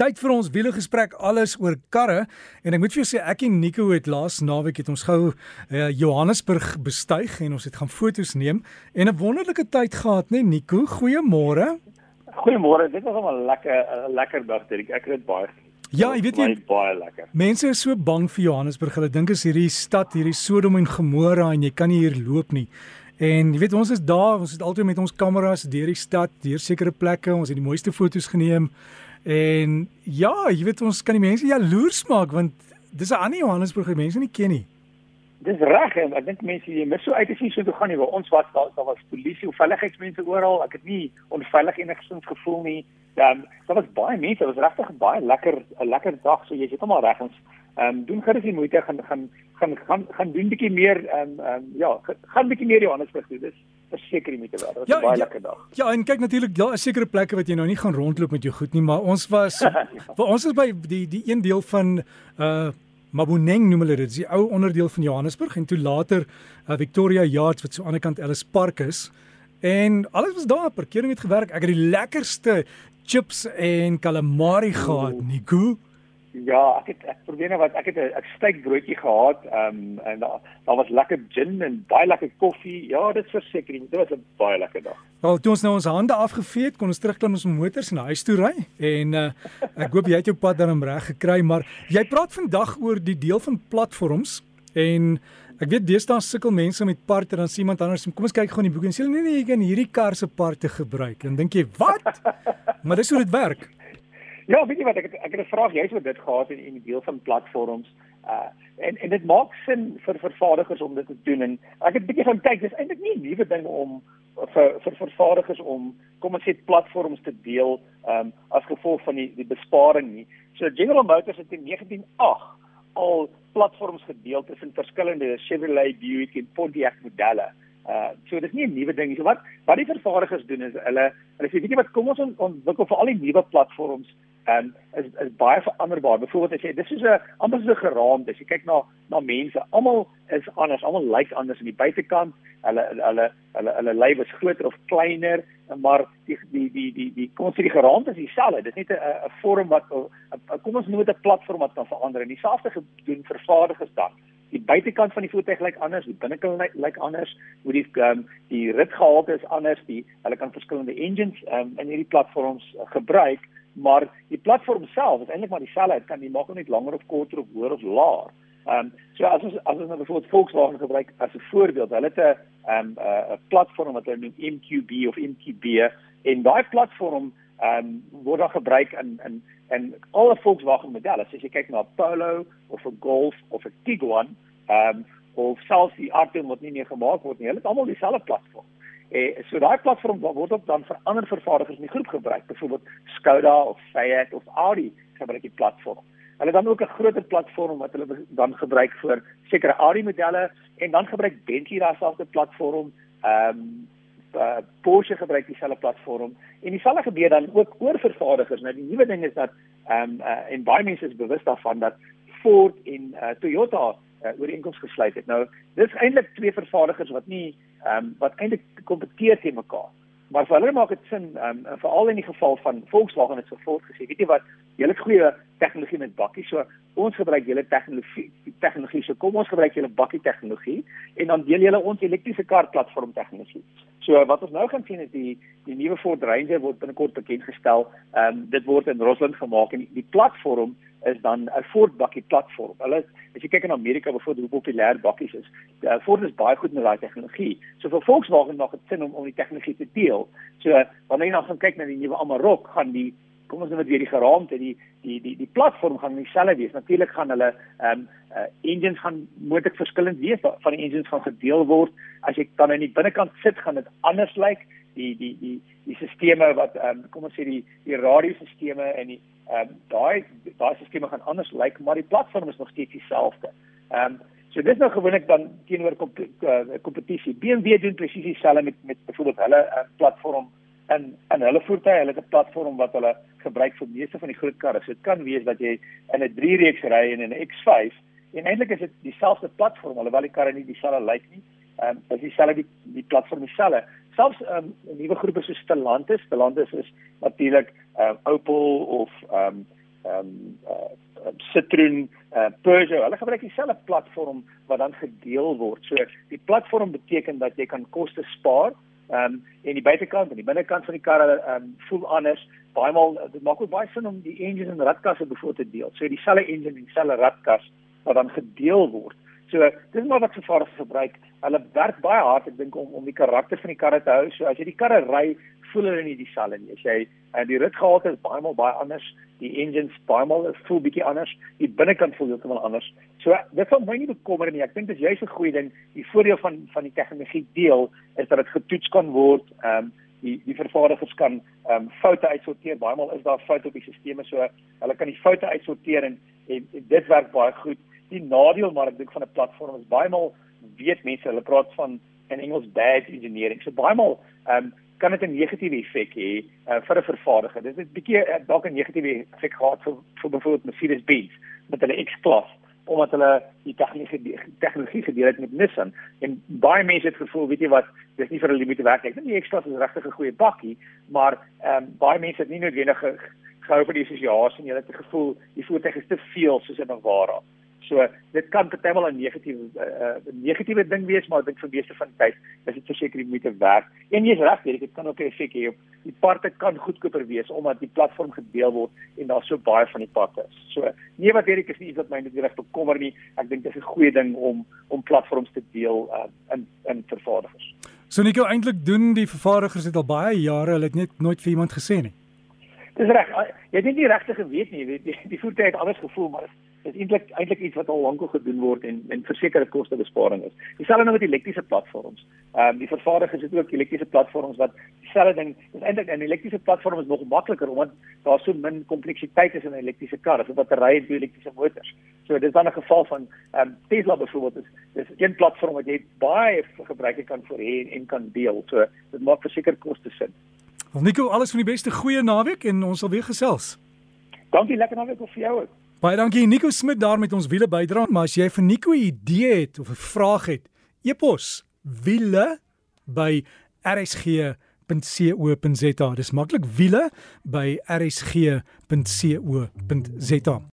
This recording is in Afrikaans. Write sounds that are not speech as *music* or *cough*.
Tyd vir ons wiele gesprek alles oor karre en ek moet vir jou sê ek en Nico het laas naweek het ons gou uh, Johannesburg bestuig en ons het gaan foto's neem en 'n wonderlike tyd gehad nê nee, Nico goeiemôre Goeiemôre dit was 'n lekker 'n lekker dag Dirk ek het dit baie Ja, jy weet jy baie lekker. Mense is so bang vir Johannesburg. Hulle dink is hierdie stad, hierdie Sodom en Gomorra en jy kan nie hier loop nie. En jy weet ons is daar, ons het altyd met ons kameras deur die stad, deur sekere plekke, ons het die mooiste foto's geneem. En ja, jy weet ons kan die mense jaloers maak want dis 'n ander Johannesburg wat mense nie ken nie. Dis reg en ek dink mense jy mis so uit as jy so toe gaan nie. Waar ons was daar, daar was polisie of veiligheidsmense oral. Ek het nie onveilig enigsins gevoel nie. Dan daar was baie mense, dit was regtig baie lekker 'n lekker dag. So jy's heeltemal reg ons ehm um, doen gerus die moeite gaan gaan gaan gaan gaan doen bietjie meer ehm um, ehm um, ja, gaan bietjie meer Johannesburg toe. Dis verseker nie te werk. Dit was 'n ja, baie ja, lekker dag. Ja, en kyk natuurlik daar is sekere plekke wat jy nou nie gaan rondloop met jou goed nie, maar ons was *laughs* ja. ons is by die die een deel van uh Maboneng noem hulle dit, dis die ou onderdeel van Johannesburg en toe later uh, Victoria Yards wat so aan die ander kant Ellis Park is. En alles was daar, parkering het gewerk. Ek het die lekkerste chips en calamari gehad, Nico. Ja, ek het ek probeer net wat ek het 'n steakbroodjie gehad, ehm um, en daar daar was lekker gin en baie lekker koffie. Ja, dit verseker, dit was 'n baie lekker dag. Wel, toe ons nou ons hande afgevee het, kon ons terugklim ons motors na huis toe ry en uh, ek hoop jy het jou pad dan reg gekry, maar jy praat vandag oor die deel van platforms en ek weet deesdae sukkel mense met parte dan sien iemand anders, kom ons kyk gou in die boek en sê nee nee, jy kan hierdie kar se parte gebruik. En dink jy, "Wat?" maar dis hoe dit werk. Ja, weet jy wat ek het, ek het 'n vraag jy's oor dit gehad in in die deel van platforms. Uh en en dit maak sin vir vervaardigers om dit te doen en ek het bietjie gaan kyk, dis eintlik nie 'n nuwe ding om vir vir vervaardigers om kom ons sê platforms te deel um as gevolg van die die besparing nie. So General Motors het in 1908 al platforms gedeel tussen verskillende Chevrolet, Buick en Pontiac modelle. Uh so dis nie 'n nuwe ding nie. So wat wat die vervaardigers doen is hulle hulle sê weet jy wat kom ons ontwikkel vir al die nuwe platforms um, is is baie veranderbaar. Byvoorbeeld as jy dis is 'n amper so geraamd as jy kyk na na mense, almal is anders, almal lyk like anders aan die buitekant. Hulle hulle hulle hulle lyf is groter of kleiner, maar die die die die die kom ons sê die geraamd is dieselfde. Dit is net 'n 'n vorm wat a, kom ons noem dit 'n platform wat kan verander. En dieselfde gedoen vervaardigers dan. Die buitekant van die voertuig lyk anders, die binnekant lyk like anders, hoe die um, die ritgehalte is anders, die hulle kan verskillende engines um, in hierdie platforms uh, gebruik maar die platform self is eintlik maar dieselfde. Dit kan nie maak net langer of korter of hoër of laer. Ehm um, so as ons as ons nou byvoorbeeld Volkswagen gebruik as 'n voorbeeld, hulle het 'n ehm 'n platform wat hulle noem MQB of MQB en daai platform ehm um, word dan gebruik in in en alle Volkswagen modelle. As jy kyk na 'n Polo of 'n Golf of 'n Tiguan, ehm um, of selfs die Arteon wat nie meer gemaak word nie, hulle het almal dieselfde platform. Eh so daai platform word ook dan vir ander vervaardigers in die groep gebruik, byvoorbeeld Skoda of Fiat of Audi gebruik die platform. Hulle dan ook 'n groter platform wat hulle dan gebruik vir sekere Audi modelle en dan gebruik Bentley dieselfde platform. Ehm um, uh, Porsche gebruik dieselfde platform en dieselfde gebeur dan ook oor vervaardigers. Nou die nuwe ding is dat ehm um, uh, en baie mense is bewus daarvan dat Ford en uh, Toyota uh, ooreenkomste gesluit het. Nou dis eintlik twee vervaardigers wat nie ehm um, wat eintlik kompeteer teen mekaar. Maar vir hulle maak dit sin, ehm um, veral in die geval van Volkswagen het so voortgesê, weet jy wat, julle het goeie tegnologie met bakkie, so ons gebruik julle tegnologie, tegnologie, so kom ons gebruik julle bakkie tegnologie en dan deel julle ons elektriese kar platform tegnologie. So wat ons nou gaan sien is die die nuwe Ford Ranger word binnekort bekend gestel. Ehm um, dit word in Rusland gemaak en die platform is dan 'n Ford bakkie platform. Hulle as jy kyk in Amerika byvoorbeeld hoe populêr bakkies is. Uh, Ford is baie goed met daai tegnologie. So vir Volkswagen maak dit sin om om die tegnologie te deel. So wanneer jy nou gaan kyk na die nuwe Amarok, gaan die kom ons net weer die geraamte die die die die platform gaan dieselfde wees. Natuurlik gaan hulle ehm um, uh, engines gaan moontlik verskillend wees. Van die engines gaan gedeel word. As jy dan aan die binnekant sit, gaan dit anders lyk. Like. Die die die die sisteme wat ehm um, kom ons sê die die radiostelsels en die ehm um, daai daai sisteme gaan anders lyk, like, maar die platform is nog steeds dieselfde. Ehm um, so dis nou gewoonlik dan teenoor eh, kompetisie. BMW doen presies dieselfde met met byvoorbeeld hulle uh, platform en en hulle voertuie, hulle het 'n platform wat hulle gebruik vir meeste van die groot karre. So dit kan wees dat jy in 'n 3 reeks ry en in 'n X5 en eintlik is dit dieselfde platform alhoewel die karre nie dieselfde lyk nie. Ehm um, is dieselfde die die platform dieselfde selfs um, nuwe groepe soos Stellantis, Stellantis is natuurlik uh, Opel of ehm um, ehm um, uh, Citroen, uh, Peugeot. Hulle gebruik dieselfde platform wat dan gedeel word. So die platform beteken dat jy kan koste spaar. Ehm um, en die buitekant en die binnekant van die karre ehm um, voel anders. Baie maal dit maak ook baie sin om die engine en radkasse bevoor te deel. So dieselfde engine en dieselfde radkas wat dan gedeel word. So dis maar wat vervaardigers gebruik. Hulle werk baie hard ek dink om om die karakter van die karre te hou. So as jy die karre ry, voel hulle nie dieselfde nie. As jy en die ritgehalte is baie maal baie anders. Die engines baie maal voel bietjie anders. Die binnekant voel heeltemal anders. So dit sal my nie bekommer nie. Ek dink dis juist 'n goeie ding. Die voordeel van van die tegnologie deel is dat dit getoets kan word. Ehm um, die die vervaardigers kan ehm um, foute uitsorteer. Baie maal is daar foute op die stelsels so hulle kan die foute uitsorteer en, en, en dit werk baie goed die nadeel maar ek dink van 'n platform is baie maal weet mense hulle praat van in Engels bad engineering. So baie maal ehm um, kan dit 'n negatiewe effek hê uh, vir 'n vervaardiger. Dit is 'n bietjie uh, dalk 'n negatiewe effek gehad vir vir byvoorbeeld Mercedes-Benz met hulle X-klas omdat hulle die tegnologie tegnologie gedeel het met Nissan en baie mense het gevoel weet jy wat dis nie vir hulle moet werk nie. Ek dink die X-klas is regtig 'n goeie bakkie, maar ehm um, baie mense het nie noodwendig gehou vir die assosiasie en hulle het gevoel die voertuig is te veel soos 'n Navara. So dit kan partymal 'n negatiewe 'n uh, negatiewe ding wees, maar ek dink vir meeste van die tyd is dit verseker die moeite werd. En jy is reg, dit kan ook 'n effek hê op die parte kan goedkoper wees omdat die platform gedeel word en daar so baie van die patte is. So nee wat ek is nie iets wat my net reg bekommer nie. Ek dink dit is 'n goeie ding om om platforms te deel uh, in in vervaardigers. So Nico eintlik doen die vervaardigers dit al baie jare, hulle het net nooit vir iemand gesê nie. Dis reg. Jy het nie regtig geweet nie, weet jy, die voertuig het alles gevoel, maar is eintlik eintlik iets wat al lank al gedoen word en en versekerde kostebesparing is. Dieselfde nou met elektriese platforms. Ehm um, die vervaardigers het ook elektriese platforms wat dieselfde ding is eintlik 'n elektriese platform is nog makliker omdat daar so min kompleksiteit is in 'n elektriese kar as wat batterye en twee elektriese motors. So dis dan 'n geval van ehm um, Tesla byvoorbeeld is dis een platform wat jy baie gebruiker kan vir hê en, en kan deel. So dit maak verseker koste sin. Nico, alles van die beste goeie naweek en ons sal weer gesels. Dankie, lekker naweek vir jou ook. Baie dankie Nico Smit daar met ons wiele bydra. Maar as jy vir Nico 'n idee het of 'n vraag het, e-pos wiele by rsg.co.za. Dis maklik wiele by rsg.co.za.